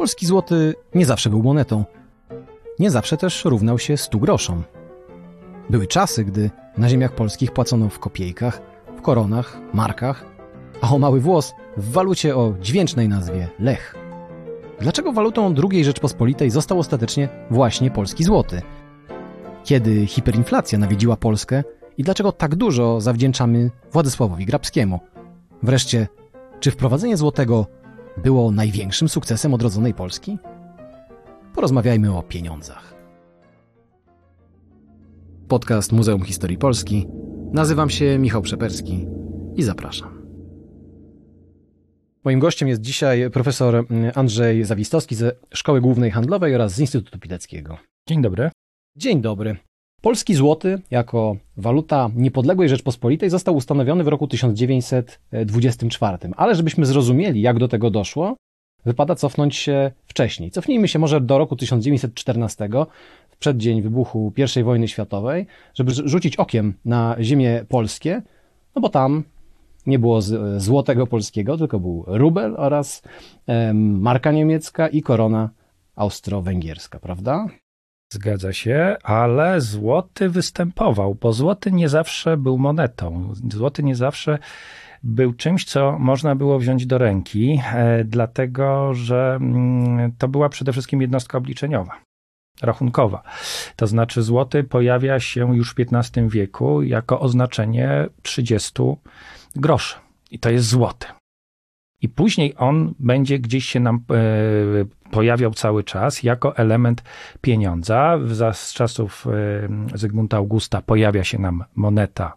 Polski złoty nie zawsze był monetą. Nie zawsze też równał się 100 groszom. Były czasy, gdy na ziemiach polskich płacono w kopiejkach, w koronach, markach, a o mały włos w walucie o dźwięcznej nazwie lech. Dlaczego walutą II Rzeczpospolitej został ostatecznie właśnie polski złoty? Kiedy hiperinflacja nawiedziła Polskę i dlaczego tak dużo zawdzięczamy Władysławowi Grabskiemu? Wreszcie, czy wprowadzenie złotego było największym sukcesem odrodzonej Polski? Porozmawiajmy o pieniądzach. Podcast Muzeum Historii Polski. Nazywam się Michał Przeperski i zapraszam. Moim gościem jest dzisiaj profesor Andrzej Zawistowski ze Szkoły Głównej Handlowej oraz z Instytutu Pileckiego. Dzień dobry. Dzień dobry. Polski złoty jako waluta niepodległej Rzeczpospolitej został ustanowiony w roku 1924. Ale żebyśmy zrozumieli, jak do tego doszło, wypada cofnąć się wcześniej. Cofnijmy się może do roku 1914, w przeddzień wybuchu I wojny światowej, żeby rzucić okiem na ziemię polskie, no bo tam nie było złotego polskiego, tylko był rubel oraz marka niemiecka i korona austro-węgierska, prawda? Zgadza się, ale złoty występował, bo złoty nie zawsze był monetą. Złoty nie zawsze był czymś, co można było wziąć do ręki, e, dlatego że mm, to była przede wszystkim jednostka obliczeniowa. Rachunkowa. To znaczy, złoty pojawia się już w XV wieku jako oznaczenie 30 groszy. I to jest złoty. I później on będzie gdzieś się nam e, pojawiał cały czas jako element pieniądza. Za, z czasów e, Zygmunta Augusta pojawia się nam moneta,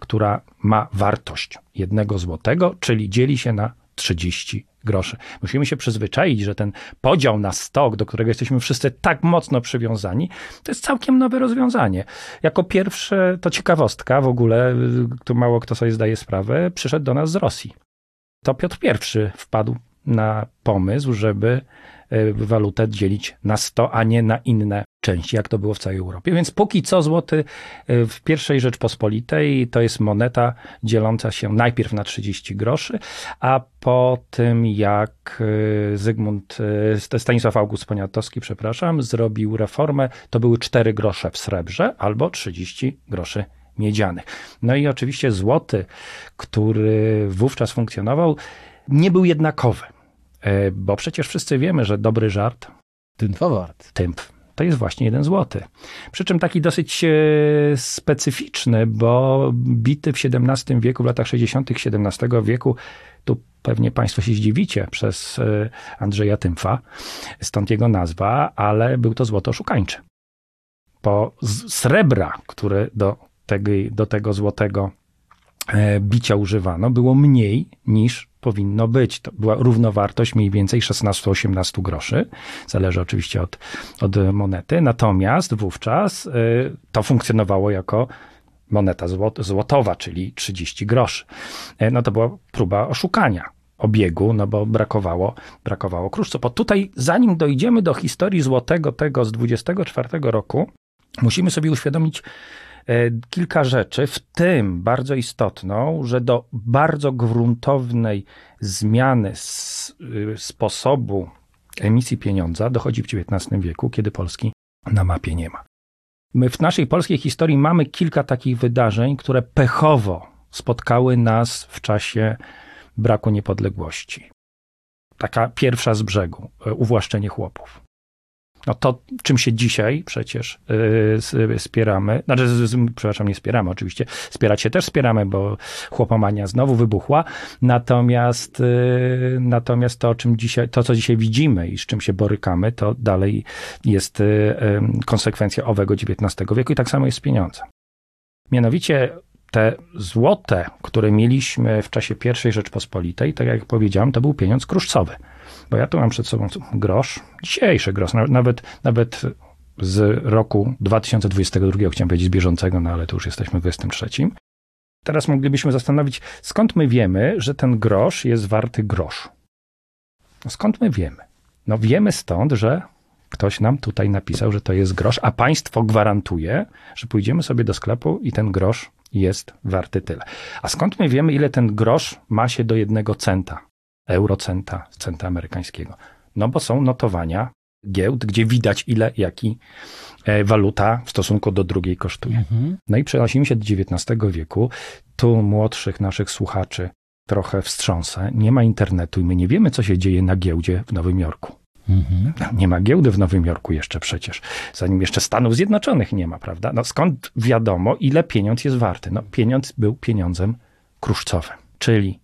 która ma wartość jednego złotego, czyli dzieli się na 30 groszy. Musimy się przyzwyczaić, że ten podział na stok, do którego jesteśmy wszyscy tak mocno przywiązani, to jest całkiem nowe rozwiązanie. Jako pierwsze, to ciekawostka w ogóle, tu mało kto sobie zdaje sprawę, przyszedł do nas z Rosji. To Piotr I wpadł na pomysł, żeby e, walutę dzielić na 100, a nie na inne części, jak to było w całej Europie. Więc póki co złoty e, w pierwszej Rzeczpospolitej to jest moneta dzieląca się najpierw na 30 groszy, a po tym jak e, Zygmunt, Stanisław August Poniatowski, przepraszam, zrobił reformę, to były 4 grosze w srebrze albo 30 groszy miedzianych. No i oczywiście złoty, który wówczas funkcjonował, nie był jednakowy. E, bo przecież wszyscy wiemy, że dobry żart. Tymfa wart. Tymp. To jest właśnie jeden złoty. Przy czym taki dosyć e, specyficzny, bo bity w XVII wieku, w latach 60. XVII wieku, tu pewnie Państwo się zdziwicie przez e, Andrzeja Tymfa, stąd jego nazwa, ale był to złoto szukańczy. Po srebra, które do tego, do tego złotego e, bicia używano, było mniej niż powinno być. To była równowartość mniej więcej 16-18 groszy. Zależy oczywiście od, od monety. Natomiast wówczas e, to funkcjonowało jako moneta złotowa, czyli 30 groszy. E, no to była próba oszukania obiegu, no bo brakowało, brakowało kruszców. Bo tutaj, zanim dojdziemy do historii złotego tego z 24 roku, musimy sobie uświadomić kilka rzeczy, w tym bardzo istotną, że do bardzo gruntownej zmiany y, sposobu emisji pieniądza dochodzi w XIX wieku, kiedy Polski na mapie nie ma. My w naszej polskiej historii mamy kilka takich wydarzeń, które pechowo spotkały nas w czasie braku niepodległości. Taka pierwsza z brzegu, e, uwłaszczenie chłopów. No to, czym się dzisiaj przecież yy, spieramy, znaczy, z, z, przepraszam, nie spieramy oczywiście, spierać się też spieramy, bo chłopomania znowu wybuchła, natomiast, yy, natomiast to, czym dzisiaj, to, co dzisiaj widzimy i z czym się borykamy, to dalej jest yy, konsekwencja owego XIX wieku i tak samo jest z pieniądzem. Mianowicie te złote, które mieliśmy w czasie I Rzeczpospolitej, tak jak powiedziałem, to był pieniądz kruszcowy. Bo ja tu mam przed sobą grosz, dzisiejszy grosz, nawet, nawet z roku 2022, chciałem powiedzieć z bieżącego, no ale to już jesteśmy w 2023. Teraz moglibyśmy zastanowić, skąd my wiemy, że ten grosz jest warty grosz. No skąd my wiemy? No wiemy stąd, że ktoś nam tutaj napisał, że to jest grosz, a państwo gwarantuje, że pójdziemy sobie do sklepu i ten grosz jest warty tyle. A skąd my wiemy, ile ten grosz ma się do jednego centa? Eurocenta, centa amerykańskiego. No bo są notowania giełd, gdzie widać ile, jaki e, waluta w stosunku do drugiej kosztuje. Mhm. No i przenosimy się do XIX wieku. Tu młodszych naszych słuchaczy trochę wstrząsę. Nie ma internetu i my nie wiemy, co się dzieje na giełdzie w Nowym Jorku. Mhm. Nie ma giełdy w Nowym Jorku jeszcze przecież, zanim jeszcze Stanów Zjednoczonych nie ma, prawda? No skąd wiadomo, ile pieniądz jest warty? No pieniądz był pieniądzem kruszcowym, czyli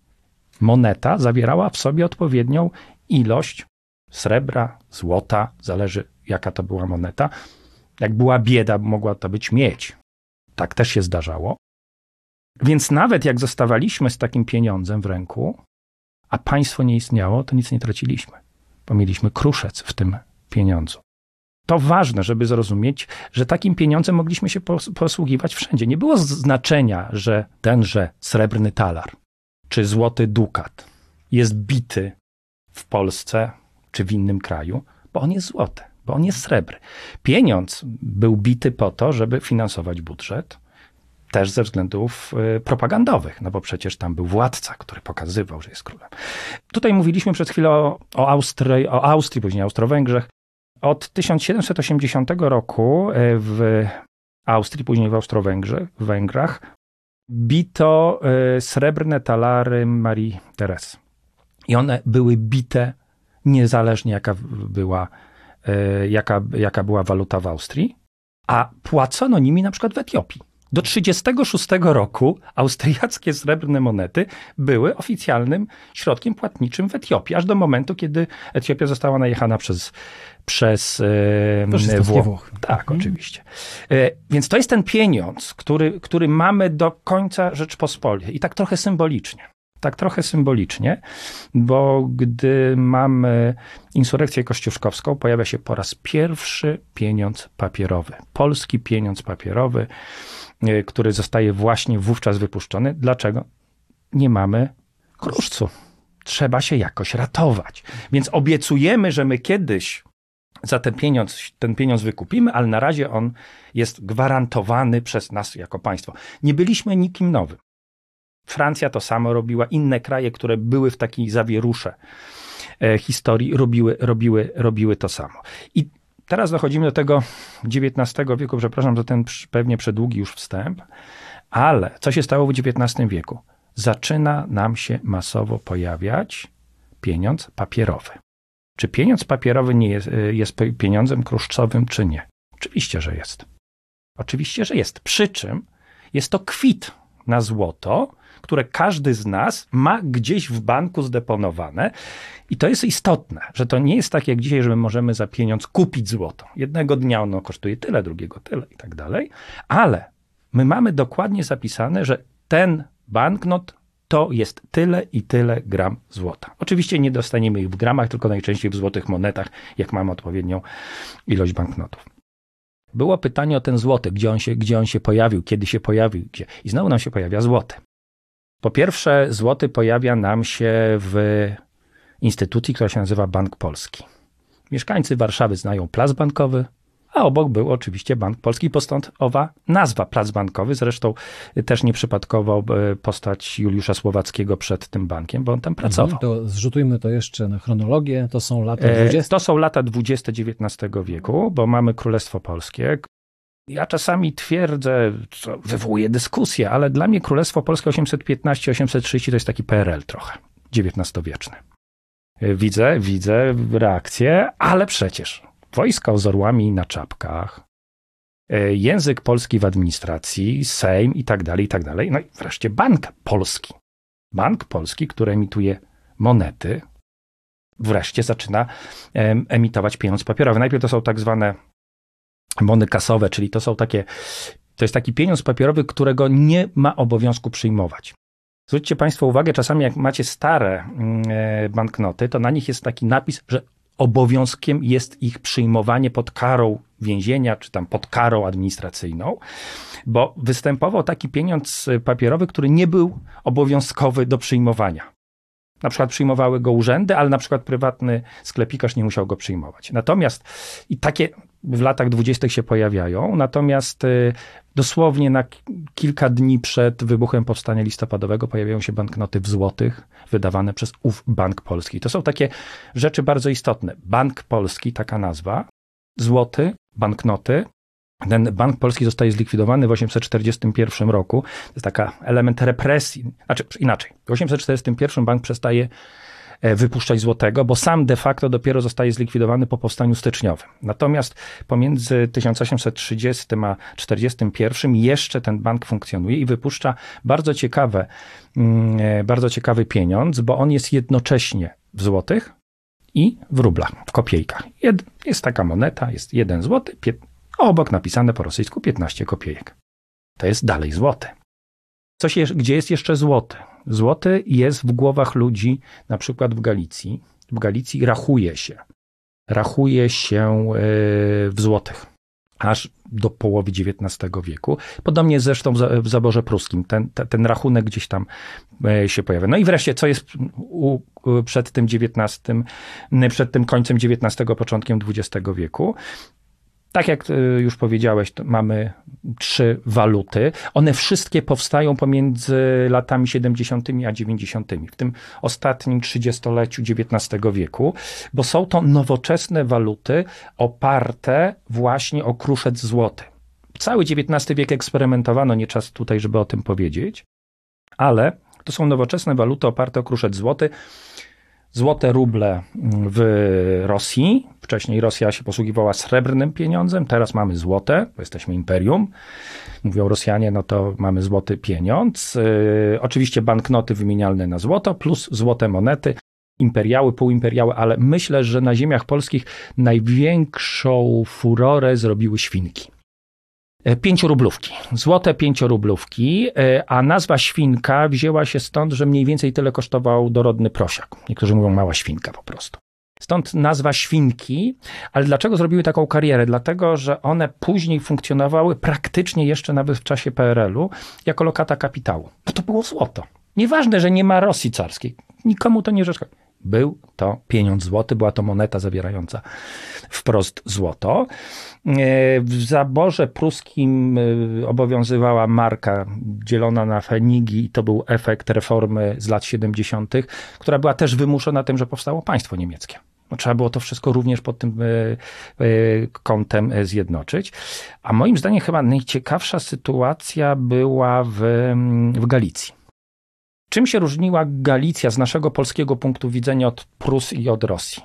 moneta zawierała w sobie odpowiednią ilość srebra, złota, zależy jaka to była moneta. Jak była bieda, mogła to być miedź. Tak też się zdarzało. Więc nawet jak zostawaliśmy z takim pieniądzem w ręku, a państwo nie istniało, to nic nie traciliśmy, bo mieliśmy kruszec w tym pieniądzu. To ważne, żeby zrozumieć, że takim pieniądzem mogliśmy się posługiwać wszędzie. Nie było znaczenia, że tenże srebrny talar czy złoty dukat jest bity w Polsce czy w innym kraju, bo on jest złoty, bo on jest srebry. Pieniądz był bity po to, żeby finansować budżet, też ze względów y, propagandowych, no bo przecież tam był władca, który pokazywał, że jest królem. Tutaj mówiliśmy przed chwilą o, o, Austrii, o Austrii, później Austro-Węgrzech. Od 1780 roku y, w Austrii, później w Austro-Węgrach bito y, srebrne talary Marii Teres. I one były bite niezależnie jaka była, jaka, jaka była waluta w Austrii, a płacono nimi na przykład w Etiopii. Do 1936 roku austriackie srebrne monety były oficjalnym środkiem płatniczym w Etiopii, aż do momentu, kiedy Etiopia została najechana przez, przez e, Włoch. Tak, mhm. oczywiście. E, więc to jest ten pieniądz, który, który mamy do końca Rzeczpospolitej i tak trochę symbolicznie. Tak trochę symbolicznie, bo gdy mamy insurekcję kościuszkowską, pojawia się po raz pierwszy pieniądz papierowy. Polski pieniądz papierowy E, który zostaje właśnie wówczas wypuszczony. Dlaczego? Nie mamy kruszcu. Trzeba się jakoś ratować. Więc obiecujemy, że my kiedyś za ten pieniądz, ten pieniądz wykupimy, ale na razie on jest gwarantowany przez nas jako państwo. Nie byliśmy nikim nowym. Francja to samo robiła, inne kraje, które były w takiej zawierusze e, historii, robiły, robiły, robiły to samo. I Teraz dochodzimy do tego XIX wieku, przepraszam za ten pewnie przedługi już wstęp, ale co się stało w XIX wieku? Zaczyna nam się masowo pojawiać pieniądz papierowy. Czy pieniądz papierowy nie jest, jest pieniądzem kruszcowym, czy nie? Oczywiście, że jest. Oczywiście, że jest. Przy czym jest to kwit na złoto, które każdy z nas ma gdzieś w banku zdeponowane. I to jest istotne, że to nie jest tak jak dzisiaj, że my możemy za pieniądz kupić złoto. Jednego dnia ono kosztuje tyle, drugiego tyle i tak dalej, ale my mamy dokładnie zapisane, że ten banknot to jest tyle i tyle gram złota. Oczywiście nie dostaniemy ich w gramach, tylko najczęściej w złotych monetach, jak mamy odpowiednią ilość banknotów. Było pytanie o ten złoty, gdzie on się, gdzie on się pojawił, kiedy się pojawił, gdzie. I znowu nam się pojawia złoty. Po pierwsze, złoty pojawia nam się w instytucji, która się nazywa Bank Polski. Mieszkańcy Warszawy znają plac bankowy, a obok był oczywiście Bank Polski, bo stąd owa nazwa Plac Bankowy. Zresztą też nieprzypadkowo e, postać Juliusza Słowackiego przed tym bankiem, bo on tam mhm, pracował. To zrzutujmy to jeszcze na chronologię. To są lata 20. E, to są lata 20 XIX wieku, bo mamy Królestwo Polskie, ja czasami twierdzę, co wywołuje dyskusję, ale dla mnie Królestwo Polskie 815-830 to jest taki PRL trochę, XIX-wieczny. Widzę, widzę reakcję, ale przecież wojska z orłami na czapkach, e, język polski w administracji, Sejm i tak dalej, i tak dalej. No i wreszcie Bank Polski. Bank Polski, który emituje monety, wreszcie zaczyna emitować pieniądz papierowy. Najpierw to są tak zwane bony kasowe, czyli to są takie, to jest taki pieniądz papierowy, którego nie ma obowiązku przyjmować. Zwróćcie Państwo uwagę, czasami jak macie stare mm, e, banknoty, to na nich jest taki napis, że obowiązkiem jest ich przyjmowanie pod karą więzienia, czy tam pod karą administracyjną, bo występował taki pieniądz papierowy, który nie był obowiązkowy do przyjmowania. Na przykład przyjmowały go urzędy, ale na przykład prywatny sklepikarz nie musiał go przyjmować. Natomiast i takie w latach dwudziestych się pojawiają, natomiast y, dosłownie na kilka dni przed wybuchem powstania listopadowego pojawiają się banknoty w złotych wydawane przez ów Bank Polski. To są takie rzeczy bardzo istotne. Bank Polski, taka nazwa, złoty, banknoty, ten Bank Polski zostaje zlikwidowany w 841 roku. To jest taka element represji. Znaczy inaczej. W 841 bank przestaje wypuszczać złotego, bo sam de facto dopiero zostaje zlikwidowany po powstaniu styczniowym. Natomiast pomiędzy 1830 a 41 jeszcze ten bank funkcjonuje i wypuszcza bardzo ciekawe, mm, e, bardzo ciekawy pieniądz, bo on jest jednocześnie w złotych i w rublach, w kopiejkach. Jest taka moneta, jest jeden złoty, obok napisane po rosyjsku 15 kopiejek. To jest dalej złoty. Gdzie jest jeszcze złoty? Złoty jest w głowach ludzi, na przykład w Galicji. W Galicji rachuje się. Rachuje się e, w złotych. Aż do połowy XIX wieku. Podobnie zresztą w zaborze pruskim. Ten, ten rachunek gdzieś tam e, się pojawia. No i wreszcie, co jest u, przed tym XIX, przed tym końcem XIX, początkiem XX wieku? Tak jak y, już powiedziałeś, mamy trzy waluty. One wszystkie powstają pomiędzy latami 70. a 90. w tym ostatnim trzydziestoleciu XIX wieku, bo są to nowoczesne waluty oparte właśnie o kruszec złoty. Cały XIX wiek eksperymentowano, nie czas tutaj, żeby o tym powiedzieć, ale to są nowoczesne waluty oparte o kruszec złoty złote ruble w Rosji. Wcześniej Rosja się posługiwała srebrnym pieniądzem, teraz mamy złote, bo jesteśmy imperium. Mówią Rosjanie, no to mamy złoty pieniądz. Yy, oczywiście banknoty wymienialne na złoto, plus złote monety imperiały, półimperiały, ale myślę, że na ziemiach polskich największą furorę zrobiły świnki. E, pięciorublówki, złote pięciorublówki, e, a nazwa świnka wzięła się stąd, że mniej więcej tyle kosztował dorodny prosiak. Niektórzy mówią mała świnka po prostu. Stąd nazwa świnki, ale dlaczego zrobiły taką karierę? Dlatego, że one później funkcjonowały praktycznie jeszcze nawet w czasie PRL-u jako lokata kapitału. Bo to było złoto. Nieważne, że nie ma Rosji carskiej. Nikomu to nie przeszkadza. Był to pieniądz złoty, była to moneta zawierająca wprost złoto. E, w zaborze pruskim e, obowiązywała marka dzielona na fenigi i to był efekt reformy z lat 70., która była też wymuszona tym, że powstało państwo niemieckie. No, trzeba było to wszystko również pod tym e, kątem zjednoczyć. A moim zdaniem chyba najciekawsza sytuacja była w, w Galicji. Czym się różniła Galicja z naszego polskiego punktu widzenia od Prus i od Rosji?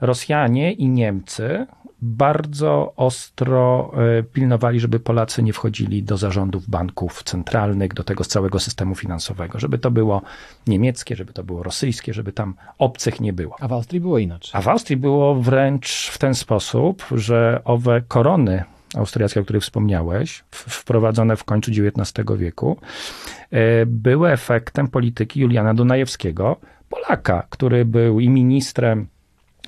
Rosjanie i Niemcy bardzo ostro e, pilnowali, żeby Polacy nie wchodzili do zarządów banków centralnych, do tego całego systemu finansowego, żeby to było niemieckie, żeby to było rosyjskie, żeby tam obcych nie było. A w Austrii było inaczej. A w Austrii było wręcz w ten sposób, że owe korony austriackie, o których wspomniałeś, wprowadzone w końcu XIX wieku, e, były efektem polityki Juliana Dunajewskiego, Polaka, który był i ministrem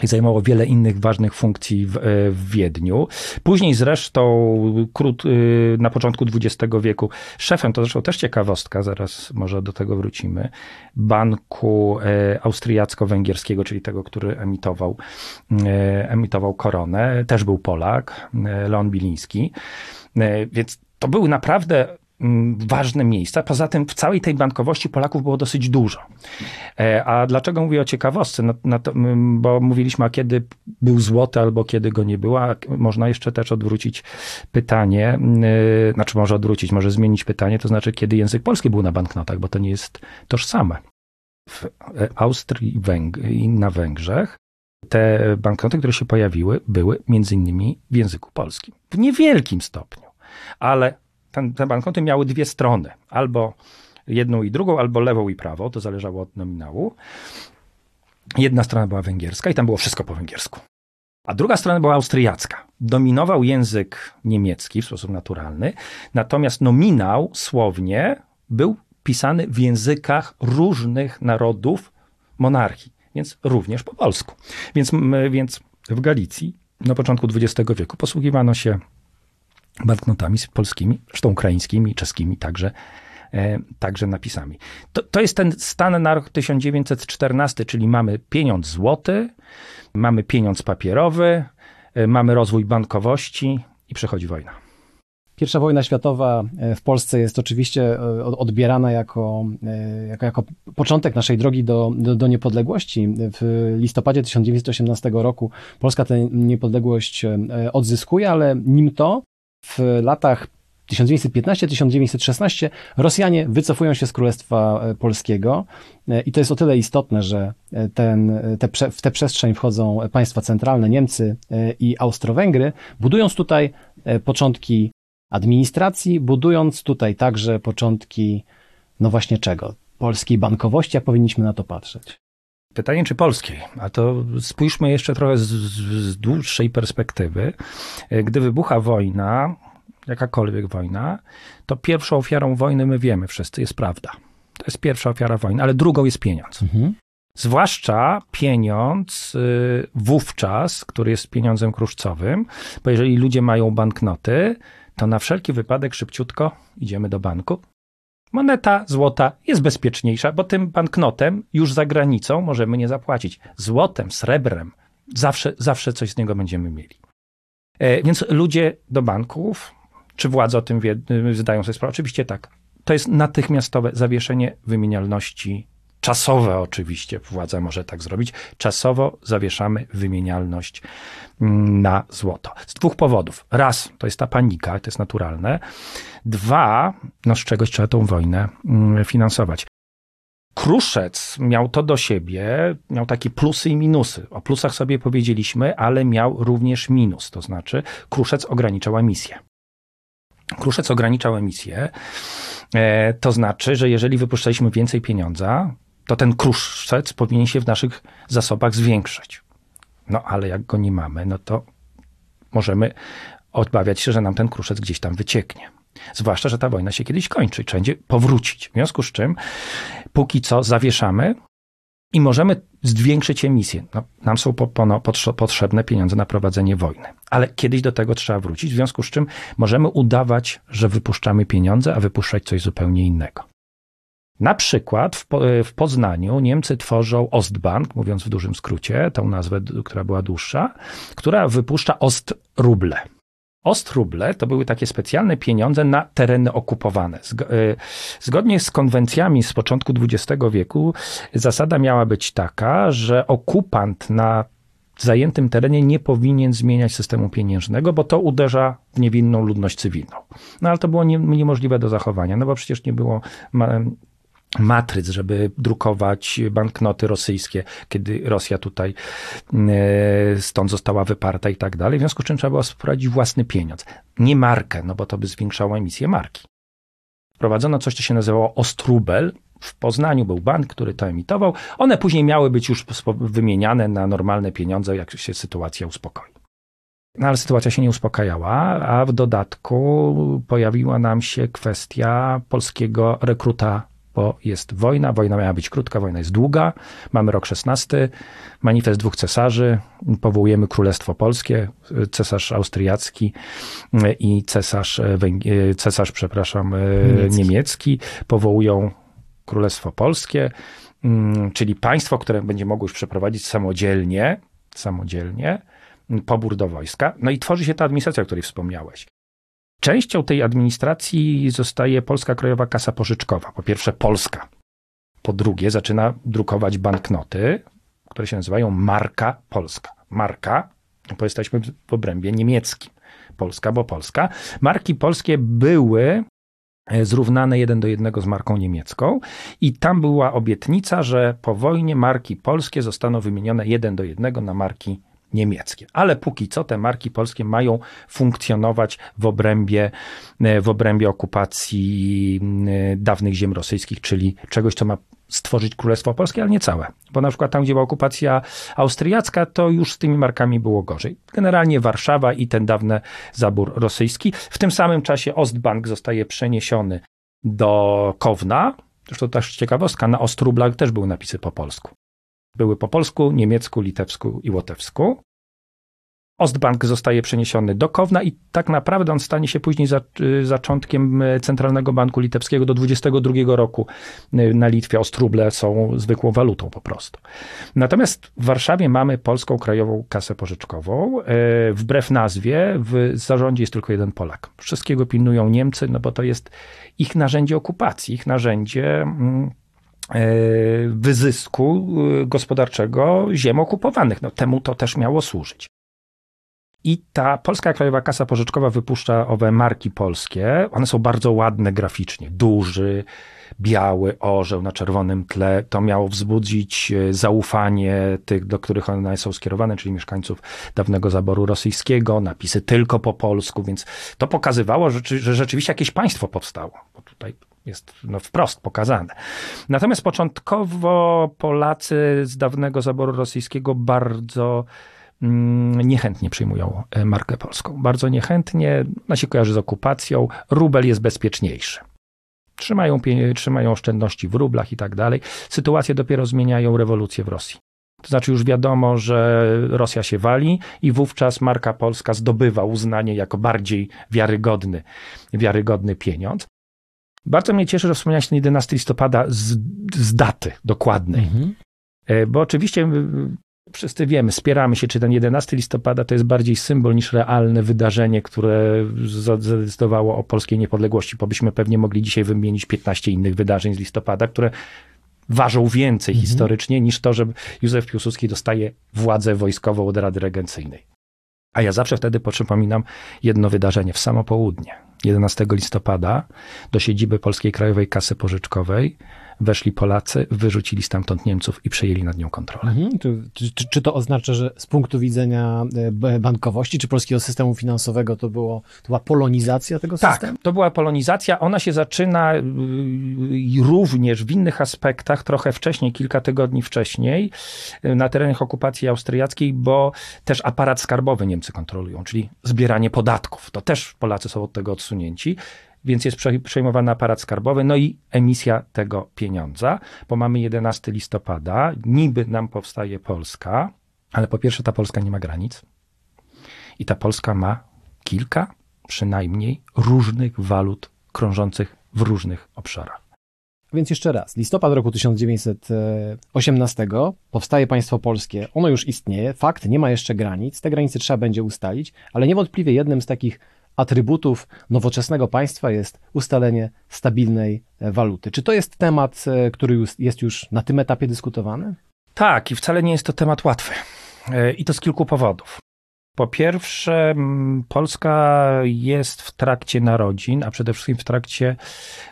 i zajmował wiele innych ważnych funkcji w, e, w Wiedniu. Później zresztą krót, y, na początku XX wieku szefem, to zresztą też ciekawostka, zaraz może do tego wrócimy, banku e, austriacko-węgierskiego, czyli tego, który emitował, e, emitował koronę, też był Polak, Leon Biliński. Więc to był naprawdę ważne miejsca. Poza tym w całej tej bankowości Polaków było dosyć dużo. E, a dlaczego mówię o ciekawostce? No, no to, bo mówiliśmy, a kiedy był złoty albo kiedy go nie było. Można jeszcze też odwrócić pytanie, e, znaczy może odwrócić, może zmienić pytanie, to znaczy kiedy język polski był na banknotach, bo to nie jest tożsame. W e, Austrii i na Węgrzech te banknoty, które się pojawiły, były między innymi w języku polskim. W niewielkim stopniu, ale ten, te banknoty miały dwie strony. Albo jedną i drugą, albo lewą i prawą. To zależało od nominału. Jedna strona była węgierska i tam było wszystko po węgiersku. A druga strona była austriacka. Dominował język niemiecki w sposób naturalny, natomiast nominał słownie był pisany w językach różnych narodów monarchii, więc również po polsku. Więc, więc w Galicji na początku XX wieku posługiwano się banknotami polskimi, zresztą ukraińskimi, czeskimi także, e, także napisami. To, to jest ten stan na rok 1914, czyli mamy pieniądz złoty, mamy pieniądz papierowy, mamy rozwój bankowości i przechodzi wojna. Pierwsza wojna światowa e, w Polsce jest oczywiście e, odbierana jako, e, jako, jako początek naszej drogi do, do, do, niepodległości. W listopadzie 1918 roku Polska tę niepodległość odzyskuje, ale nim to w latach 1915-1916 Rosjanie wycofują się z Królestwa Polskiego i to jest o tyle istotne, że ten, te, w tę przestrzeń wchodzą państwa centralne, Niemcy i Austro-Węgry, budując tutaj początki administracji, budując tutaj także początki, no właśnie czego? Polskiej bankowości, jak powinniśmy na to patrzeć? Pytanie, czy polskiej? A to spójrzmy jeszcze trochę z, z dłuższej perspektywy. Gdy wybucha wojna, jakakolwiek wojna, to pierwszą ofiarą wojny, my wiemy wszyscy, jest prawda. To jest pierwsza ofiara wojny, ale drugą jest pieniądz. Mhm. Zwłaszcza pieniądz y, wówczas, który jest pieniądzem kruszcowym, bo jeżeli ludzie mają banknoty, to na wszelki wypadek szybciutko idziemy do banku. Moneta złota jest bezpieczniejsza, bo tym banknotem już za granicą możemy nie zapłacić. Złotem, srebrem, zawsze, zawsze coś z niego będziemy mieli. E, więc ludzie do banków, czy władze o tym wie, zdają sobie sprawę? Oczywiście tak. To jest natychmiastowe zawieszenie wymienialności Czasowe oczywiście władza może tak zrobić. Czasowo zawieszamy wymienialność mm, na złoto. Z dwóch powodów. Raz, to jest ta panika, to jest naturalne. Dwa, no z czegoś trzeba tą wojnę mm, finansować. Kruszec miał to do siebie, miał takie plusy i minusy. O plusach sobie powiedzieliśmy, ale miał również minus, to znaczy Kruszec ograniczał emisję. Kruszec ograniczał emisję, e, to znaczy, że jeżeli wypuszczaliśmy więcej pieniądza, to ten kruszec powinien się w naszych zasobach zwiększyć. No ale jak go nie mamy, no to możemy odbawiać się, że nam ten kruszec gdzieś tam wycieknie. Zwłaszcza, że ta wojna się kiedyś kończy trzeba będzie powrócić. W związku z czym, póki co zawieszamy i możemy zwiększyć emisję. No, nam są po, po, potrzebne pieniądze na prowadzenie wojny. Ale kiedyś do tego trzeba wrócić, w związku z czym możemy udawać, że wypuszczamy pieniądze, a wypuszczać coś zupełnie innego. Na przykład w, w, Poznaniu Niemcy tworzą Ostbank, mówiąc w dużym skrócie, tą nazwę, która była dłuższa, która wypuszcza Ostruble. Ostruble to były takie specjalne pieniądze na tereny okupowane. Y, zgodnie z konwencjami z początku XX wieku zasada miała być taka, że okupant na zajętym terenie nie powinien zmieniać systemu pieniężnego, bo to uderza w niewinną ludność cywilną. No ale to było nie, niemożliwe do zachowania, no bo przecież nie było matryc, żeby drukować banknoty rosyjskie, kiedy Rosja tutaj e, stąd została wyparta i tak dalej. W związku z czym trzeba było wprowadzić własny pieniądz. Nie markę, no bo to by zwiększało emisję marki. Wprowadzono coś, co się nazywało Ostrubel. W Poznaniu był bank, który to emitował. One później miały być już wymieniane na normalne pieniądze, jak się sytuacja uspokoi. No ale sytuacja się nie uspokajała, a w dodatku pojawiła nam się kwestia polskiego rekruta bo jest wojna, wojna miała być krótka, wojna jest długa, mamy rok XVI, manifest dwóch cesarzy, powołujemy Królestwo Polskie, cesarz austriacki i cesarz, cesarz przepraszam, niemiecki. niemiecki powołują Królestwo Polskie, mm, czyli państwo, które będzie mogło już przeprowadzić samodzielnie, samodzielnie pobór do wojska. No i tworzy się ta administracja, o której wspomniałeś. Częścią tej administracji zostaje Polska Krajowa Kasa Pożyczkowa. Po pierwsze Polska. Po drugie zaczyna drukować banknoty, które się nazywają Marka Polska. Marka, bo jesteśmy w obrębie niemieckim. Polska, bo Polska. Marki polskie były e, zrównane jeden do jednego z marką niemiecką i tam była obietnica, że po wojnie marki polskie zostaną wymienione jeden do jednego na marki niemieckie. Ale póki co te marki polskie mają funkcjonować w obrębie, e, w obrębie okupacji e, dawnych ziem rosyjskich, czyli czegoś, co ma stworzyć Królestwo Polskie, ale nie całe. Bo na przykład tam, gdzie była okupacja austriacka, to już z tymi markami było gorzej. Generalnie Warszawa i ten dawny zabór rosyjski. W tym samym czasie Ostbank zostaje przeniesiony do Kowna. Zresztą też ciekawostka, na Ostrublach też były napisy po polsku. Były po polsku, niemiecku, litewsku i łotewsku. Ostbank zostaje przeniesiony do Kowna i tak naprawdę on stanie się później za, y, zaczątkiem y, Centralnego Banku Litewskiego do 22 roku y, na Litwie. Ostruble są zwykłą walutą po prostu. Natomiast w Warszawie mamy Polską Krajową Kasę Pożyczkową. Wbrew nazwie w zarządzie jest tylko jeden Polak. Wszystkiego pilnują Niemcy, no bo to jest ich narzędzie okupacji, ich narzędzie mm, wyzysku gospodarczego ziem okupowanych. No, temu to też miało służyć. I ta Polska Krajowa Kasa Pożyczkowa wypuszcza owe marki polskie. One są bardzo ładne graficznie. Duży, biały orzeł na czerwonym tle. To miało wzbudzić e, zaufanie tych, do których one są skierowane, czyli mieszkańców dawnego zaboru rosyjskiego. Napisy tylko po polsku, więc to pokazywało, że, rzeczywiście jakieś państwo powstało. Bo tutaj jest no, wprost pokazane. Natomiast początkowo Polacy z dawnego zaboru rosyjskiego bardzo Mm, niechętnie przyjmują e, markę polską. Bardzo niechętnie, ona się kojarzy z okupacją, rubel jest bezpieczniejszy. Trzymają, trzymają oszczędności w rublach i tak dalej. Sytuacje dopiero zmieniają rewolucję w Rosji. To znaczy już wiadomo, że Rosja się wali i wówczas marka polska zdobywa uznanie jako bardziej wiarygodny, wiarygodny pieniądz. Bardzo mnie cieszy, że wspomniałeś ten 11 listopada z, z daty dokładnej. Mhm. E, bo oczywiście wszyscy wiemy, spieramy się, czy ten 11 listopada to jest bardziej symbol niż realne wydarzenie, które zadecydowało o polskiej niepodległości, bo byśmy pewnie mogli dzisiaj wymienić 15 innych wydarzeń z listopada, które ważą więcej mhm. historycznie niż to, że Józef Piłsudski dostaje władzę wojskową od Rady Regencyjnej. A ja zawsze wtedy przypominam jedno wydarzenie w samo południe. 11 listopada do siedziby Polskiej Krajowej Kasy Pożyczkowej weszli Polacy, wyrzucili stamtąd Niemców i przejęli nad nią kontrolę. Mhm. Czy, czy, czy, to oznacza, że z punktu widzenia e, bankowości czy polskiego systemu finansowego to, było, to była polonizacja tego tak, systemu? Tak, to była polonizacja. Ona się zaczyna y, również w innych aspektach, trochę wcześniej, kilka tygodni wcześniej, y, na terenach okupacji austriackiej, bo też aparat skarbowy Niemcy kontrolują, czyli zbieranie podatków. To też Polacy są od tego odsunięci więc jest przejmowany aparat skarbowy, no i emisja tego pieniądza, bo mamy 11 listopada, niby nam powstaje Polska, ale po pierwsze ta Polska nie ma granic i ta Polska ma kilka przynajmniej różnych walut krążących w różnych obszarach. Więc jeszcze raz, listopad roku 1918 powstaje państwo polskie, ono już istnieje, fakt, nie ma jeszcze granic, te granice trzeba będzie ustalić, ale niewątpliwie jednym z takich atrybutów nowoczesnego państwa jest ustalenie stabilnej e, waluty. Czy to jest temat, e, który jest już na tym etapie dyskutowany? Tak, i wcale nie jest to temat łatwy. E, I to z kilku powodów. Po pierwsze, Polska jest w trakcie narodzin, a przede wszystkim w trakcie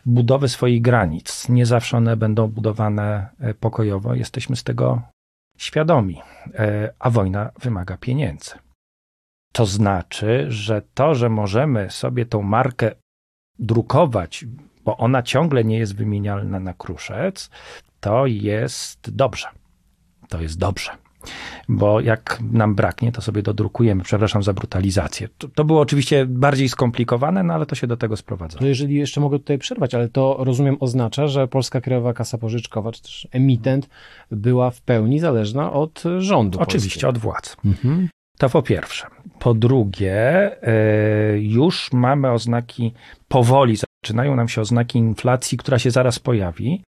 budowy swoich granic. Nie zawsze one będą budowane pokojowo, jesteśmy z tego świadomi, a wojna wymaga pieniędzy. To znaczy, że to, że możemy sobie tą markę drukować, bo ona ciągle nie jest wymienialna na kruszec, to jest dobrze. To jest dobrze. Bo jak nam braknie, to sobie dodrukujemy. Przepraszam za brutalizację. To, to było oczywiście bardziej skomplikowane, no ale to się do tego sprowadza. No jeżeli jeszcze mogę tutaj przerwać, ale to rozumiem oznacza, że Polska Krajowa Kasa Pożyczkowa, czy też emitent była w pełni zależna od rządu. Oczywiście, polskiego. od władz. Mhm. To po pierwsze. Po drugie, e, już mamy oznaki, powoli zaczynają nam się oznaki inflacji, która się zaraz pojawi.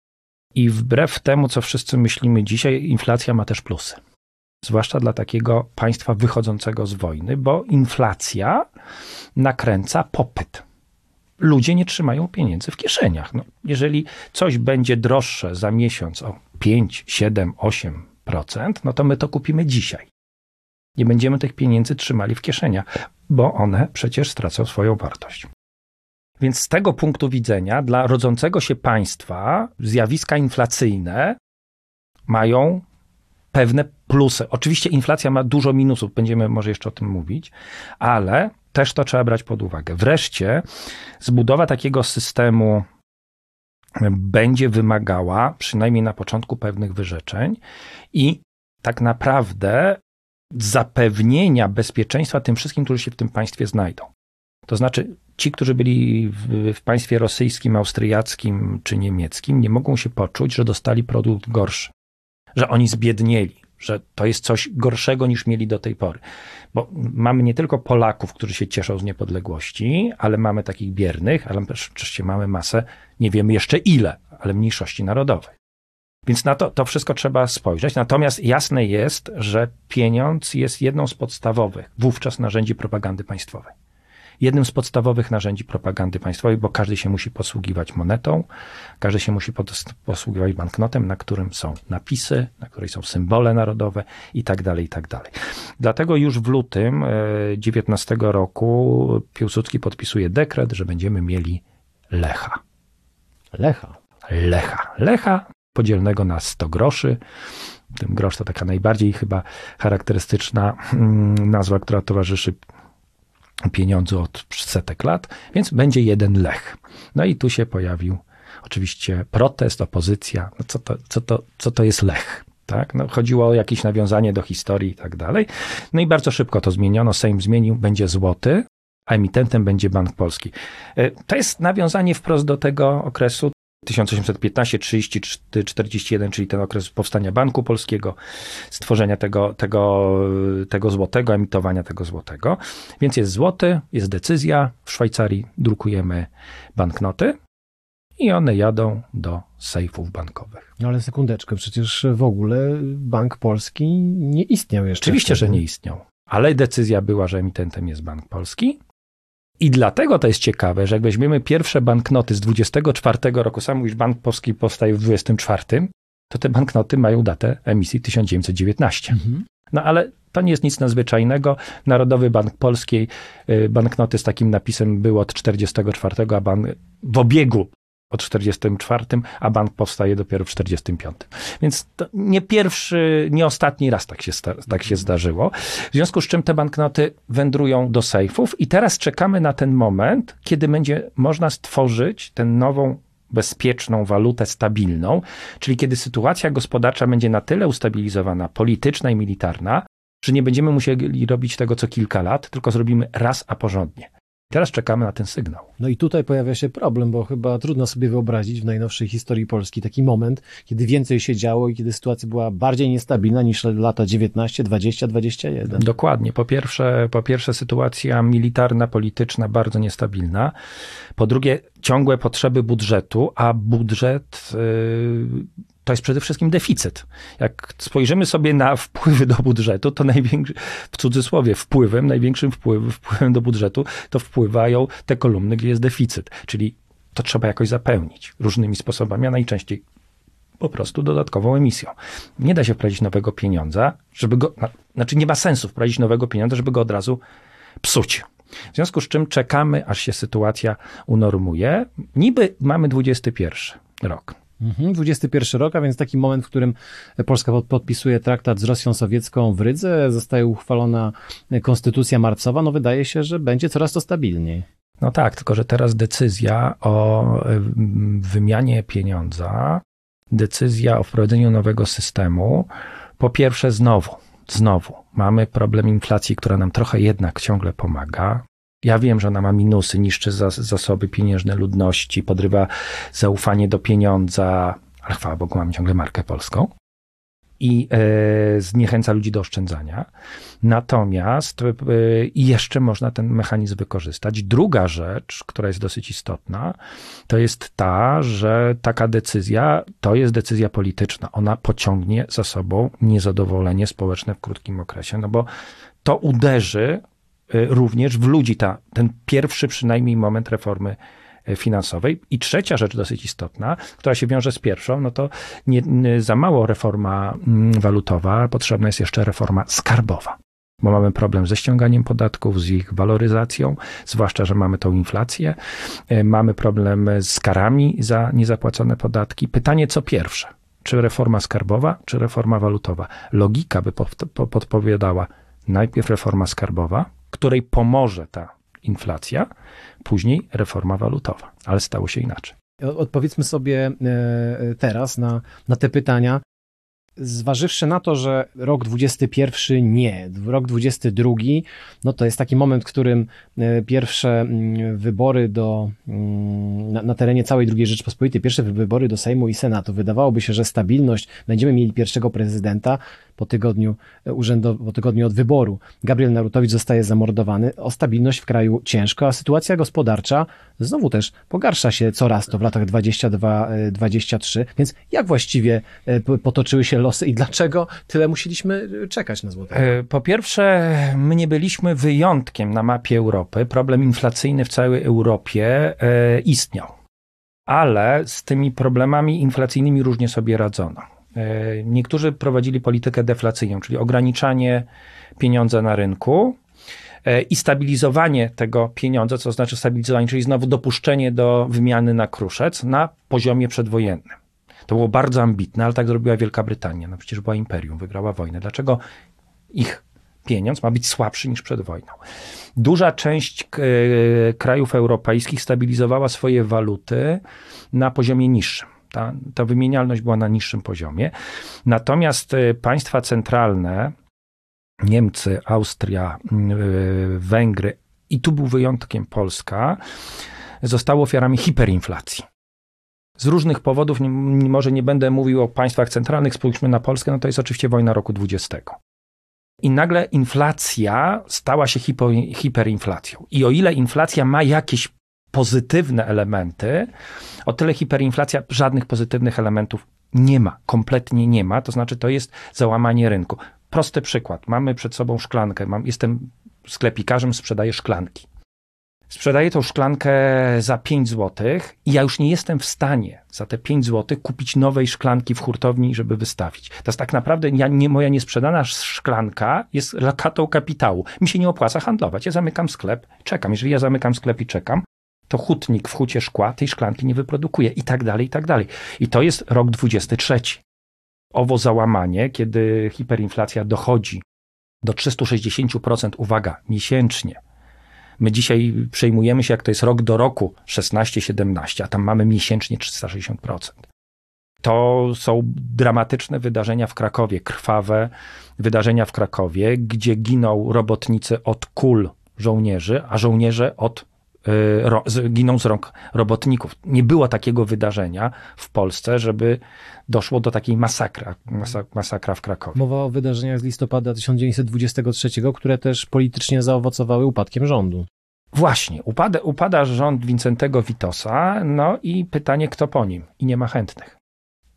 I wbrew temu, co wszyscy myślimy dzisiaj, inflacja ma też plusy. Zwłaszcza dla takiego państwa wychodzącego z wojny, bo inflacja nakręca popyt. Ludzie nie trzymają pieniędzy w kieszeniach. No, jeżeli coś będzie droższe za miesiąc o 5, 7, 8%, no to my to kupimy dzisiaj nie będziemy tych pieniędzy trzymali w kieszeniach, bo one przecież stracą swoją wartość. Więc z tego punktu widzenia, dla rodzącego się państwa zjawiska inflacyjne mają pewne plusy. Oczywiście inflacja ma dużo minusów, będziemy może jeszcze o tym mówić, ale też to trzeba brać pod uwagę. Wreszcie zbudowa takiego systemu będzie wymagała, przynajmniej na początku, pewnych wyrzeczeń i tak naprawdę zapewnienia bezpieczeństwa tym wszystkim, którzy się w tym państwie znajdą. To znaczy, ci, którzy byli w, w, państwie rosyjskim, austriackim czy niemieckim, nie mogą się poczuć, że dostali produkt gorszy, że oni zbiednieli, że to jest coś gorszego niż mieli do tej pory. Bo mamy nie tylko Polaków, którzy się cieszą z niepodległości, ale mamy takich biernych, ale oczywiście mamy masę, nie wiemy jeszcze ile, ale mniejszości narodowej. Więc na to, to wszystko trzeba spojrzeć. Natomiast jasne jest, że pieniądz jest jedną z podstawowych wówczas narzędzi propagandy państwowej jednym z podstawowych narzędzi propagandy państwowej, bo każdy się musi posługiwać monetą, każdy się musi posługiwać banknotem, na którym są napisy, na której są symbole narodowe i tak dalej, i tak dalej. Dlatego już w lutym 19 e, roku Piłsudski podpisuje dekret, że będziemy mieli Lecha. Lecha. Lecha. Lecha podzielnego na 100 groszy. Ten grosz to taka najbardziej chyba charakterystyczna mm, nazwa, która towarzyszy pieniądze od setek lat, więc będzie jeden lech. No i tu się pojawił oczywiście protest, opozycja. No co, to, co, to, co to jest lech? Tak? No, chodziło o jakieś nawiązanie do historii i tak dalej. No i bardzo szybko to zmieniono. Sejm zmienił, będzie złoty, a emitentem będzie Bank Polski. E, to jest nawiązanie wprost do tego okresu 1815, 30, 41, czyli ten okres powstania Banku Polskiego, stworzenia tego, tego, tego złotego, emitowania tego złotego. Więc jest złoty, jest decyzja. W Szwajcarii drukujemy banknoty i one jadą do sejfów bankowych. No ale sekundeczkę, przecież w ogóle Bank Polski nie istniał jeszcze. Oczywiście, że nie istniał. Ale decyzja była, że emitentem jest Bank Polski i dlatego to jest ciekawe, że jak weźmiemy pierwsze banknoty z 24 roku, sam mówisz, Bank Polski powstaje w 24, to te banknoty mają datę emisji 1919. Mhm. No ale to nie jest nic nadzwyczajnego. Narodowy Bank Polski, y, banknoty z takim napisem były od 44, a bank w obiegu od 44, a bank powstaje dopiero w 45. Więc nie pierwszy, nie ostatni raz tak się, tak się zdarzyło. W związku z czym te banknoty wędrują do sejfów i teraz czekamy na ten moment, kiedy będzie można stworzyć tę nową bezpieczną walutę stabilną, czyli kiedy sytuacja gospodarcza będzie na tyle ustabilizowana, polityczna i militarna, że nie będziemy musieli robić tego co kilka lat, tylko zrobimy raz a porządnie. Teraz czekamy na ten sygnał. No i tutaj pojawia się problem, bo chyba trudno sobie wyobrazić w najnowszej historii Polski taki moment, kiedy więcej się działo i kiedy sytuacja była bardziej niestabilna niż lata 19, 20, 21. Dokładnie. Po pierwsze, po pierwsze sytuacja militarna, polityczna bardzo niestabilna. Po drugie, ciągłe potrzeby budżetu, a budżet yy, to jest przede wszystkim deficyt. Jak spojrzymy sobie na wpływy do budżetu, to największy, w cudzysłowie, wpływem, największym wpływem, wpływem do budżetu to wpływają te kolumny, gdzie jest deficyt. Czyli to trzeba jakoś zapełnić różnymi sposobami, a najczęściej po prostu dodatkową emisją. Nie da się wprowadzić nowego pieniądza, żeby go, znaczy nie ma sensu wprowadzić nowego pieniądza, żeby go od razu psuć. W związku z czym czekamy, aż się sytuacja unormuje. Niby mamy 21 rok. 21 mhm, rok, a więc taki moment, w którym Polska podpisuje traktat z Rosją Sowiecką w Rydze, zostaje uchwalona konstytucja marcowa, no wydaje się, że będzie coraz to stabilniej. No tak, tylko że teraz decyzja o wymianie pieniądza, decyzja o wprowadzeniu nowego systemu, po pierwsze znowu, znowu mamy problem inflacji, która nam trochę jednak ciągle pomaga. Ja wiem, że ona ma minusy, niszczy zasoby pieniężne ludności, podrywa zaufanie do pieniądza, ale chwała Bogu, mamy ciągle markę polską i e, zniechęca ludzi do oszczędzania. Natomiast e, jeszcze można ten mechanizm wykorzystać. Druga rzecz, która jest dosyć istotna, to jest ta, że taka decyzja to jest decyzja polityczna. Ona pociągnie za sobą niezadowolenie społeczne w krótkim okresie, no bo to uderzy również w ludzi ta, ten pierwszy przynajmniej moment reformy y, finansowej. I trzecia rzecz dosyć istotna, która się wiąże z pierwszą, no to nie, za mało reforma mm, walutowa, potrzebna jest jeszcze reforma skarbowa. Bo mamy problem ze ściąganiem podatków, z ich waloryzacją, zwłaszcza, że mamy tą inflację, y, mamy problem z karami za niezapłacone podatki. Pytanie, co pierwsze? Czy reforma skarbowa, czy reforma walutowa? Logika by podpowiadała najpierw reforma skarbowa, której pomoże ta inflacja, później reforma walutowa. Ale stało się inaczej. Odpowiedzmy sobie e, teraz na, na te pytania. Zważywszy na to, że rok 21 nie, rok 22, no to jest taki moment, w którym e, pierwsze mm, wybory do, mm, na, na terenie całej II Rzeczpospolitej, pierwsze wybory do Sejmu i Senatu. Wydawałoby się, że stabilność, będziemy mieli pierwszego prezydenta po tygodniu, e, po tygodniu od wyboru. Gabriel Narutowicz zostaje zamordowany, o stabilność w kraju ciężko, a sytuacja gospodarcza znowu też pogarsza się coraz to w latach 22-23. Więc jak właściwie potoczyły się losy i dlaczego tyle musieliśmy czekać na złote? Po pierwsze, my nie byliśmy wyjątkiem na mapie Europy. Problem inflacyjny w całej Europie e, istniał. Ale z tymi problemami inflacyjnymi różnie sobie radzono. E, niektórzy prowadzili politykę deflacyjną, czyli ograniczanie pieniądza na rynku, e, i stabilizowanie tego pieniądza, co znaczy stabilizowanie, czyli znowu dopuszczenie do wymiany na kruszec na poziomie przedwojennym. To było bardzo ambitne, ale tak zrobiła Wielka Brytania. No przecież była imperium, wygrała wojnę. Dlaczego ich pieniądz ma być słabszy niż przed wojną? Duża część e, krajów europejskich stabilizowała swoje waluty na poziomie niższym. Ta, ta wymienialność była na niższym poziomie. Natomiast e, państwa centralne, Niemcy, Austria, e, Węgry i tu był wyjątkiem Polska, zostały ofiarami hiperinflacji. Z różnych powodów, nie, może nie będę mówił o państwach centralnych, spójrzmy na Polskę, no to jest oczywiście wojna roku 20. I nagle inflacja stała się hipo, hiperinflacją. I o ile inflacja ma jakieś pozytywne elementy, o tyle hiperinflacja żadnych pozytywnych elementów nie ma, kompletnie nie ma. To znaczy, to jest załamanie rynku. Prosty przykład. Mamy przed sobą szklankę. Mam, jestem sklepikarzem, sprzedaję szklanki. Sprzedaję tą szklankę za 5 zł i ja już nie jestem w stanie za te 5 zł kupić nowej szklanki w hurtowni, żeby wystawić. To jest tak naprawdę ja, nie, moja niesprzedana szklanka jest lokatą kapitału. Mi się nie opłaca handlować. Ja zamykam sklep, czekam. Jeżeli ja zamykam sklep i czekam, to hutnik w hucie szkła tej szklanki nie wyprodukuje i tak dalej, i tak dalej. I to jest rok 23. Owo załamanie, kiedy hiperinflacja dochodzi do 360%, uwaga, miesięcznie, My dzisiaj przejmujemy się, jak to jest rok do roku 16-17, a tam mamy miesięcznie 360%. To są dramatyczne wydarzenia w Krakowie, krwawe wydarzenia w Krakowie, gdzie giną robotnicy od kul żołnierzy, a żołnierze od y, giną z rąk robotników. Nie było takiego wydarzenia w Polsce, żeby doszło do takiej masakra, masakra w Krakowie. Mowa o wydarzeniach z listopada 1923, które też politycznie zaowocowały upadkiem rządu. Właśnie, upada, upada rząd Wincentego Witosa, no i pytanie, kto po nim? I nie ma chętnych.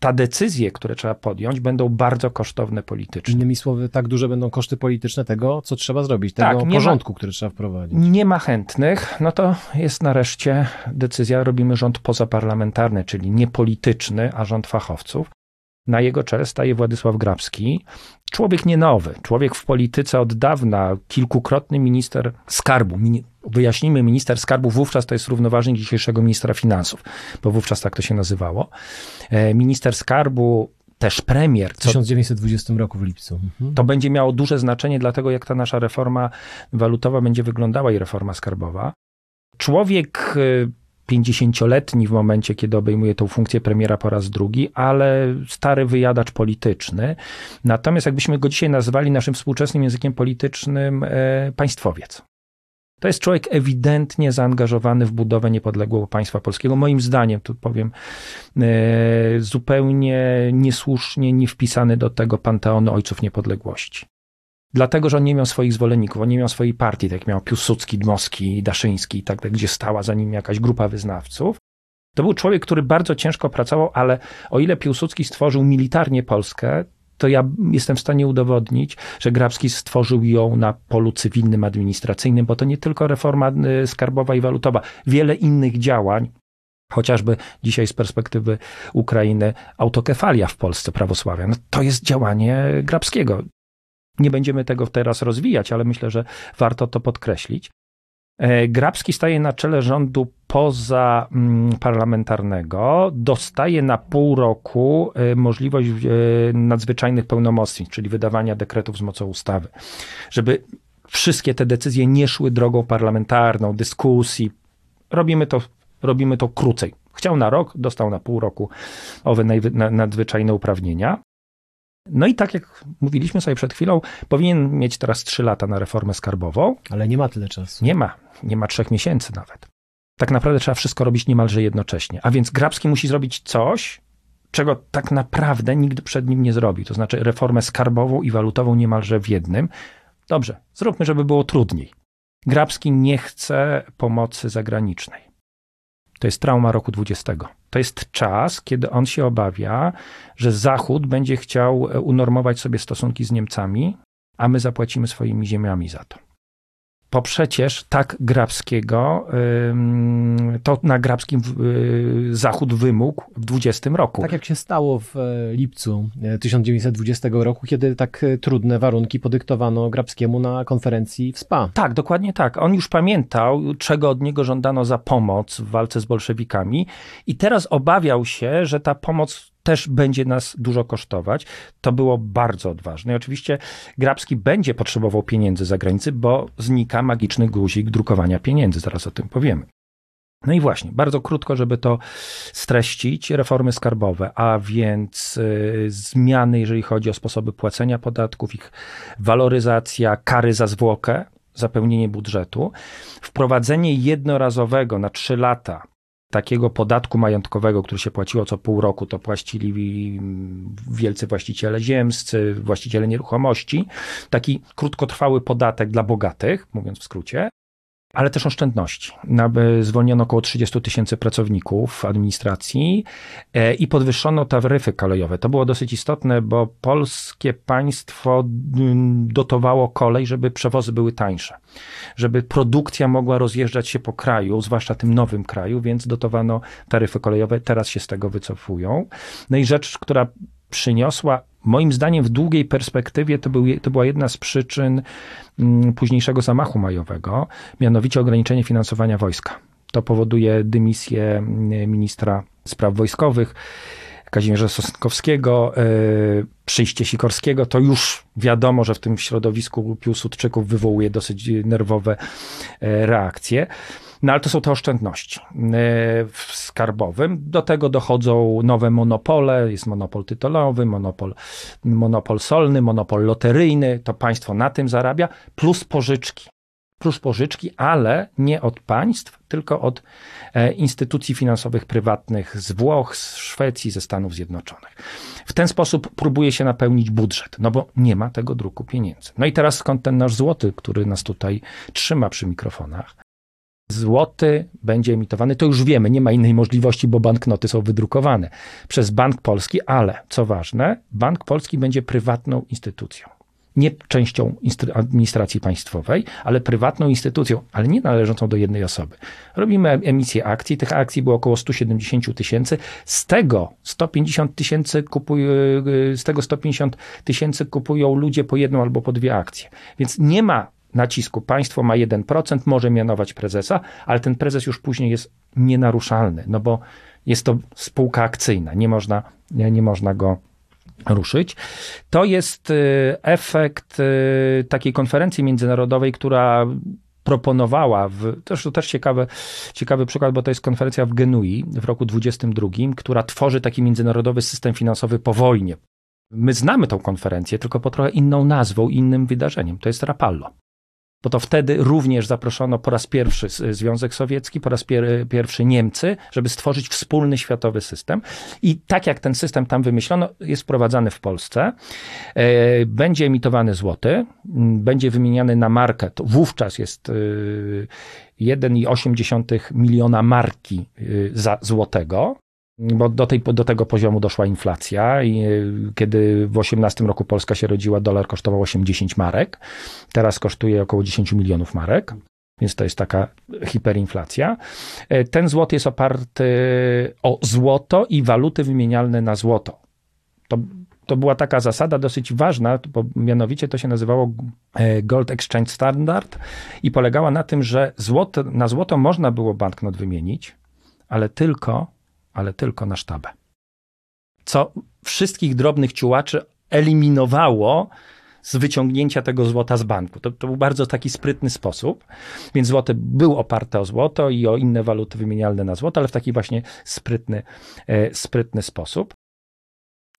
Ta decyzje, które trzeba podjąć, będą bardzo kosztowne politycznie. Innymi słowy, tak duże będą koszty polityczne tego, co trzeba zrobić, tego tak, porządku, ma, który trzeba wprowadzić. Nie ma chętnych, no to jest nareszcie decyzja, robimy rząd pozaparlamentarny, czyli niepolityczny, a rząd fachowców. Na jego czele staje Władysław Grabski, człowiek nie nowy, człowiek w polityce od dawna, kilkukrotny minister skarbu. Wyjaśnijmy, minister skarbu wówczas to jest równoważnik dzisiejszego ministra finansów, bo wówczas tak to się nazywało. E, minister skarbu też premier. W 1920 roku w lipcu. Mhm. To będzie miało duże znaczenie dla tego, jak ta nasza reforma walutowa będzie wyglądała i reforma skarbowa. Człowiek e, 50-letni w momencie, kiedy obejmuje tą funkcję premiera po raz drugi, ale stary wyjadacz polityczny. Natomiast jakbyśmy go dzisiaj nazwali naszym współczesnym językiem politycznym e, państwowiec. To jest człowiek ewidentnie zaangażowany w budowę niepodległego państwa polskiego. Moim zdaniem, tu powiem, e, zupełnie niesłusznie nie wpisany do tego panteonu ojców niepodległości. Dlatego, że on nie miał swoich zwolenników, on nie miał swojej partii, tak jak miał Piłsudski, Dmowski, Daszyński i tak gdzie stała za nim jakaś grupa wyznawców. To był człowiek, który bardzo ciężko pracował, ale o ile Piłsudski stworzył militarnie Polskę, to ja jestem w stanie udowodnić, że Grabski stworzył ją na polu cywilnym, administracyjnym, bo to nie tylko reforma y, skarbowa i walutowa, wiele innych działań, chociażby dzisiaj z perspektywy Ukrainy autokefalia w Polsce prawosławia, no to jest działanie Grabskiego. Nie będziemy tego teraz rozwijać, ale myślę, że warto to podkreślić. E, Grabski staje na czele rządu pozaparlamentarnego, dostaje na pół roku e, możliwość e, nadzwyczajnych pełnomocnictw, czyli wydawania dekretów z mocą ustawy, żeby wszystkie te decyzje nie szły drogą parlamentarną, dyskusji. Robimy to, robimy to krócej. Chciał na rok, dostał na pół roku owe nadzwyczajne uprawnienia. No i tak jak mówiliśmy sobie przed chwilą, powinien mieć teraz 3 lata na reformę skarbową. Ale nie ma tyle czasu. Nie ma, nie ma trzech miesięcy nawet. Tak naprawdę trzeba wszystko robić niemalże jednocześnie. A więc Grabski musi zrobić coś, czego tak naprawdę nigdy przed nim nie zrobił. To znaczy reformę skarbową i walutową niemalże w jednym. Dobrze, zróbmy, żeby było trudniej. Grabski nie chce pomocy zagranicznej. To jest trauma roku 20. To jest czas, kiedy on się obawia, że Zachód będzie chciał unormować sobie stosunki z Niemcami, a my zapłacimy swoimi ziemiami za to bo przecież tak Grabskiego, to na Grabskim y, Zachód wymógł w 20 roku. Tak jak się stało w e, lipcu 1920 e, roku, kiedy tak e, trudne warunki podyktowano Grabskiemu na konferencji w SPA. Tak, dokładnie tak. On już pamiętał, czego od niego żądano za pomoc w walce z bolszewikami i teraz obawiał się, że ta pomoc też będzie nas dużo kosztować. To było bardzo odważne. I oczywiście Grabski będzie potrzebował pieniędzy za granicy, bo znika magiczny guzik drukowania pieniędzy. Zaraz o tym powiemy. No i właśnie, bardzo krótko, żeby to streścić, reformy skarbowe, a więc y, zmiany, jeżeli chodzi o sposoby płacenia podatków, ich waloryzacja, kary za zwłokę, zapełnienie budżetu, wprowadzenie jednorazowego na trzy lata takiego podatku majątkowego, który się płaciło co pół roku, to płacili wielcy właściciele ziemscy, właściciele nieruchomości. Taki krótkotrwały podatek dla bogatych, mówiąc w skrócie ale też oszczędności. Zwolniono około 30 tysięcy pracowników administracji e, i podwyższono taryfy kolejowe. To było dosyć istotne, bo polskie państwo dotowało kolej, żeby przewozy były tańsze, żeby produkcja mogła rozjeżdżać się po kraju, zwłaszcza tym nowym kraju, więc dotowano taryfy kolejowe. Teraz się z tego wycofują. No i rzecz, która przyniosła Moim zdaniem w długiej perspektywie to, był, to była jedna z przyczyn mm, późniejszego zamachu majowego, mianowicie ograniczenie finansowania wojska. To powoduje dymisję mm, ministra spraw wojskowych. Kazimierza Sosnkowskiego, yy, przyjście Sikorskiego, to już wiadomo, że w tym środowisku Piłsudczyków wywołuje dosyć nerwowe yy, reakcje. No ale to są te oszczędności e, w skarbowym. Do tego dochodzą nowe monopole, jest monopol tytolowy, monopol, monopol solny, monopol loteryjny, to państwo na tym zarabia, plus pożyczki. Plus pożyczki, ale nie od państw, tylko od e, instytucji finansowych prywatnych z Włoch, z Szwecji, ze Stanów Zjednoczonych. W ten sposób próbuje się napełnić budżet, no bo nie ma tego druku pieniędzy. No i teraz skąd ten nasz złoty, który nas tutaj trzyma przy mikrofonach? Złoty będzie emitowany, to już wiemy, nie ma innej możliwości, bo banknoty są wydrukowane przez Bank Polski, ale co ważne, Bank Polski będzie prywatną instytucją. Nie częścią administracji państwowej, ale prywatną instytucją, ale nie należącą do jednej osoby. Robimy emisję akcji, tych akcji było około 170 tysięcy, z tego 150 tysięcy kupują, z tego 150 tysięcy kupują ludzie po jedną albo po dwie akcje. Więc nie ma nacisku. Państwo ma 1%, może mianować prezesa, ale ten prezes już później jest nienaruszalny, no bo jest to spółka akcyjna, nie można, nie można go ruszyć. To jest y, efekt y, takiej konferencji międzynarodowej, która proponowała, w, też, to też ciekawy, ciekawy przykład, bo to jest konferencja w Genui w roku 22, która tworzy taki międzynarodowy system finansowy po wojnie. My znamy tą konferencję, tylko pod trochę inną nazwą, innym wydarzeniem. To jest Rapallo bo to wtedy również zaproszono po raz pierwszy Związek Sowiecki, po raz pier pierwszy Niemcy, żeby stworzyć wspólny światowy system. I tak jak ten system tam wymyślono, jest wprowadzany w Polsce. E, będzie emitowany złoty, będzie wymieniany na markę. To wówczas jest 1,8 e, miliona marki e, za złotego bo do, tej, do tego poziomu doszła inflacja i e, kiedy w 18 roku Polska się rodziła, dolar kosztował 80 marek, teraz kosztuje około 10 milionów marek. Więc to jest taka hiperinflacja. E, ten złot jest oparty o złoto i waluty wymienialne na złoto. To, to była taka zasada dosyć ważna, bo mianowicie to się nazywało e, Gold Exchange Standard i polegała na tym, że złoto, na złoto można było banknot wymienić, ale tylko ale tylko na sztabę. Co wszystkich drobnych ciułaczy eliminowało z wyciągnięcia tego złota z banku. To, to, był bardzo taki sprytny sposób, więc złoty był oparte o złoto i o inne waluty wymienialne na złoto, ale w taki właśnie sprytny, e, sprytny sposób.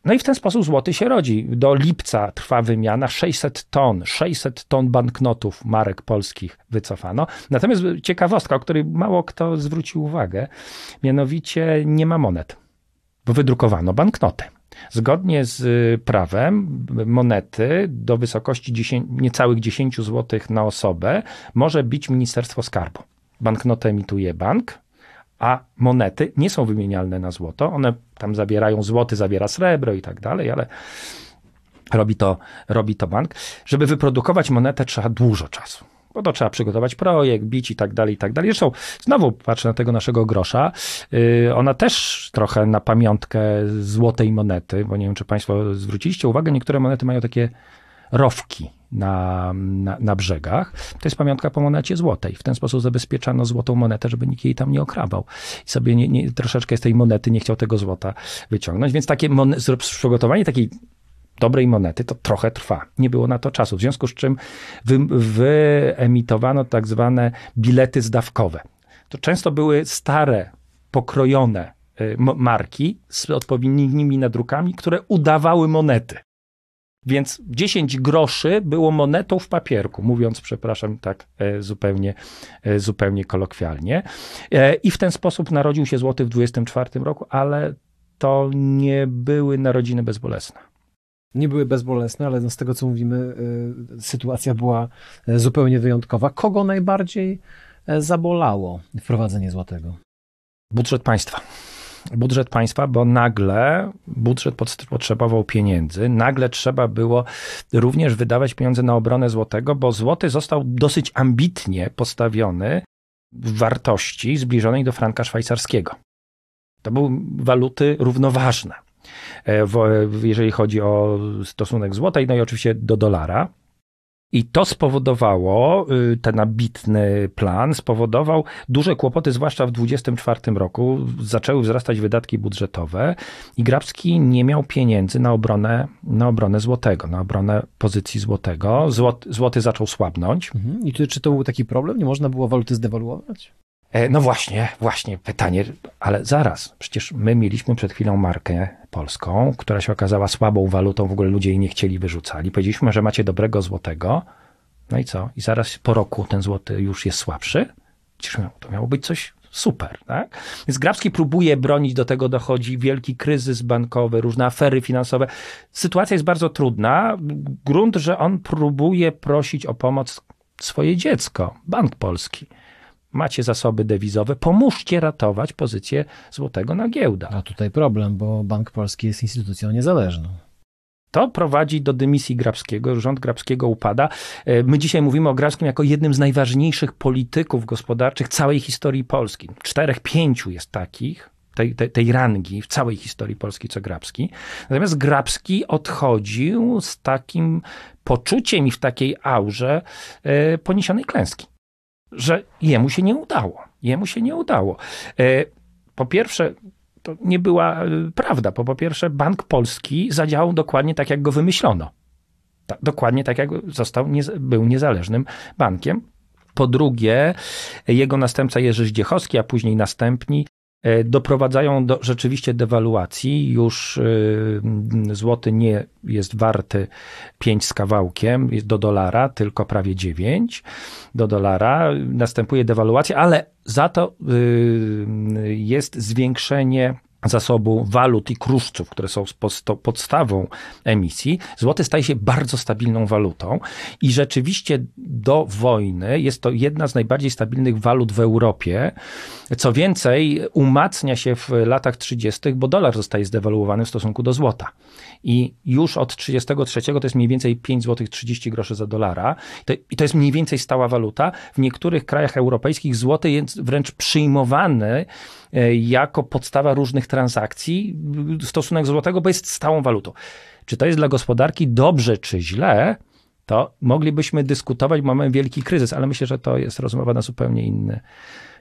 No i w ten sposób złoty się rodzi. Do lipca trwa wymiana 600 ton, 600 ton banknotów marek polskich wycofano. Natomiast ciekawostka, o której mało kto zwrócił uwagę, mianowicie nie ma monet, bo wydrukowano banknoty. Zgodnie z prawem monety do wysokości 10, niecałych 10 zł na osobę może bić Ministerstwo Skarbu. Banknotę emituje bank, a monety nie są wymienialne na złoto. One tam zabierają złoty, zabiera srebro i tak dalej, ale robi to, robi to bank. Żeby wyprodukować monetę trzeba dużo czasu. Bo to trzeba przygotować projekt, bić i tak dalej, i tak dalej. Zresztą znowu patrzę na tego naszego grosza. Yy, ona też trochę na pamiątkę złotej monety, bo nie wiem, czy Państwo zwróciliście uwagę, niektóre monety mają takie rowki na, na, na, brzegach. To jest pamiątka po monecie złotej. W ten sposób zabezpieczano złotą monetę, żeby nikt jej tam nie okrabał. I sobie nie, nie, troszeczkę z tej monety nie chciał tego złota wyciągnąć. Więc takie przygotowanie takiej dobrej monety to trochę trwa. Nie było na to czasu. W związku z czym wy, wyemitowano tak zwane bilety zdawkowe. To często były stare, pokrojone y, marki z odpowiednimi nadrukami, które udawały monety. Więc 10 groszy było monetą w papierku, mówiąc, przepraszam, tak e, zupełnie, e, zupełnie kolokwialnie. E, I w ten sposób narodził się złoty w 24 roku, ale to nie były narodziny bezbolesne. Nie były bezbolesne, ale no z tego co mówimy, sytuacja była zupełnie wyjątkowa. Kogo najbardziej zabolało wprowadzenie złotego? Budżet państwa budżet państwa, bo nagle budżet potrzebował pieniędzy, nagle trzeba było również wydawać pieniądze na obronę złotego, bo złoty został dosyć ambitnie postawiony w wartości zbliżonej do franka szwajcarskiego. To były waluty równoważne, e, jeżeli chodzi o stosunek złotej, no i oczywiście do dolara. I to spowodowało, y, ten ambitny plan spowodował duże kłopoty, zwłaszcza w 2024 roku. Zaczęły wzrastać wydatki budżetowe i Grabski nie miał pieniędzy na obronę, na obronę złotego, na obronę pozycji złotego. Złoty, złoty zaczął słabnąć. Mhm. I czy, czy to był taki problem? Nie można było waluty zdewaluować? E, no właśnie, właśnie pytanie, ale zaraz, przecież my mieliśmy przed chwilą markę polską, która się okazała słabą walutą, w ogóle ludzie jej nie chcieli, wyrzucali. Powiedzieliśmy, że macie dobrego złotego, no i co? I zaraz po roku ten złoty już jest słabszy? To miało być coś super, tak? Więc Grabski próbuje bronić, do tego dochodzi wielki kryzys bankowy, różne afery finansowe. Sytuacja jest bardzo trudna. Grunt, że on próbuje prosić o pomoc swoje dziecko, Bank Polski macie zasoby dewizowe, pomóżcie ratować pozycję złotego na giełdach. A tutaj problem, bo Bank Polski jest instytucją niezależną. To prowadzi do dymisji Grabskiego, rząd Grabskiego upada. E, my dzisiaj mówimy o Grabskim jako jednym z najważniejszych polityków gospodarczych całej historii Polski. Czterech, pięciu jest takich, tej, tej, tej, rangi w całej historii Polski co Grabski. Natomiast Grabski odchodził z takim poczuciem i w takiej aurze e, poniesionej klęski że jemu się nie udało. Jemu się nie udało. E, po pierwsze, to nie była e, prawda, bo po pierwsze Bank Polski zadziałał dokładnie tak, jak go wymyślono. dokładnie tak, jak został, był niezależnym bankiem. Po drugie, jego następca Jerzy Zdziechowski, a później następni doprowadzają do rzeczywiście dewaluacji. Już e, złoty nie jest warty 5 z kawałkiem do dolara, tylko prawie 9 do dolara. Następuje dewaluacja, ale za to e, jest zwiększenie zasobu walut i kruszców, które są podstawą emisji, złoty staje się bardzo stabilną walutą i rzeczywiście do wojny jest to jedna z najbardziej stabilnych walut w Europie. Co więcej, umacnia się w latach 30., bo dolar zostaje zdewaluowany w stosunku do złota. I już od 33 to jest mniej więcej 5 zł 30 groszy za dolara. I to jest mniej więcej stała waluta. W niektórych krajach europejskich złoty jest wręcz przyjmowany E, jako podstawa różnych transakcji stosunek złotego, bo jest stałą walutą. Czy to jest dla gospodarki dobrze czy źle, to moglibyśmy dyskutować, mamy wielki kryzys, ale myślę, że to jest rozmowa na zupełnie inny,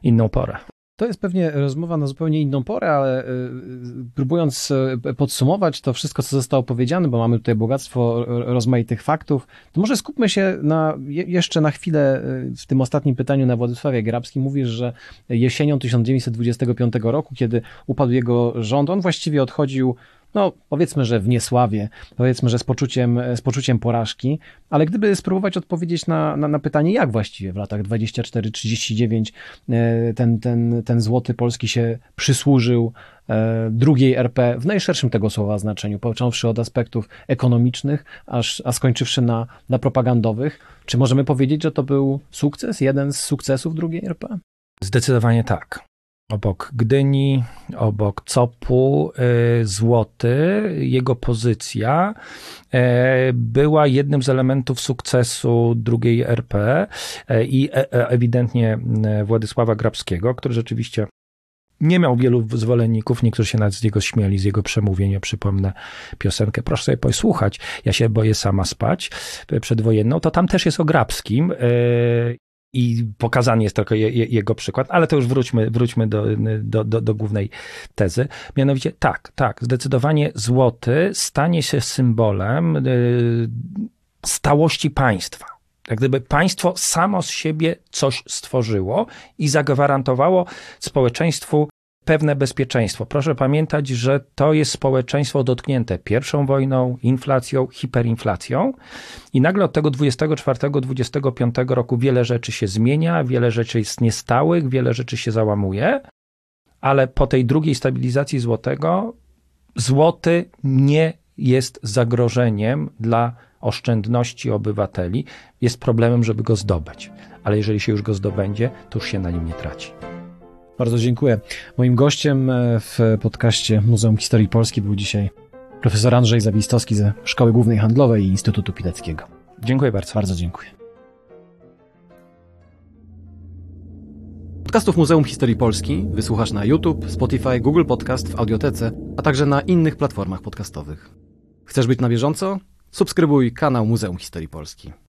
inną porę. To jest pewnie rozmowa na zupełnie inną porę, ale y, próbując y, podsumować to wszystko, co zostało powiedziane, bo mamy tutaj bogactwo rozmaitych faktów, to może skupmy się na, jeszcze na chwilę y, w tym ostatnim pytaniu na Władysławie Grabskim. Mówisz, że jesienią 1925 roku, kiedy upadł jego rząd, on właściwie odchodził no powiedzmy, że w niesławie, powiedzmy, że z poczuciem, z poczuciem porażki, ale gdyby spróbować odpowiedzieć na, na, na pytanie, jak właściwie w latach 24-39 e, ten, ten, ten złoty polski się przysłużył e, drugiej RP w najszerszym tego słowa znaczeniu, począwszy od aspektów ekonomicznych, aż, a skończywszy na, na propagandowych, czy możemy powiedzieć, że to był sukces, jeden z sukcesów drugiej RP? Zdecydowanie tak obok Gdyni, obok Copu, y, Złoty, jego pozycja y, była jednym z elementów sukcesu drugiej RP y, i e, e, ewidentnie Władysława Grabskiego, który rzeczywiście nie miał wielu zwolenników, niektórzy się nawet z niego śmieli, z jego przemówień. Ja przypomnę piosenkę, proszę sobie posłuchać, ja się boję sama spać, przedwojenną, to tam też jest o Grabskim i pokazany jest tylko je, je, jego przykład, ale to już wróćmy, wróćmy do, do, do, do, głównej tezy. Mianowicie tak, tak, zdecydowanie złoty stanie się symbolem y, stałości państwa. Jak gdyby państwo samo z siebie coś stworzyło i zagwarantowało społeczeństwu pewne bezpieczeństwo. Proszę pamiętać, że to jest społeczeństwo dotknięte pierwszą wojną, inflacją, hiperinflacją i nagle od tego 24-25 roku wiele rzeczy się zmienia, wiele rzeczy jest niestałych, wiele rzeczy się załamuje, ale po tej drugiej stabilizacji złotego złoty nie jest zagrożeniem dla oszczędności obywateli, jest problemem, żeby go zdobyć. Ale jeżeli się już go zdobędzie, to już się na nim nie traci. Bardzo dziękuję. Moim gościem e, w podcaście Muzeum Historii Polski był dzisiaj profesor Andrzej Zawistowski ze Szkoły Głównej Handlowej i Instytutu Pileckiego. Dziękuję bardzo. Bardzo dziękuję. Podcastów Muzeum Historii Polski wysłuchasz na YouTube, Spotify, Google Podcast, w Audiotece, a także na innych platformach podcastowych. Chcesz być na bieżąco? Subskrybuj kanał Muzeum Historii Polski.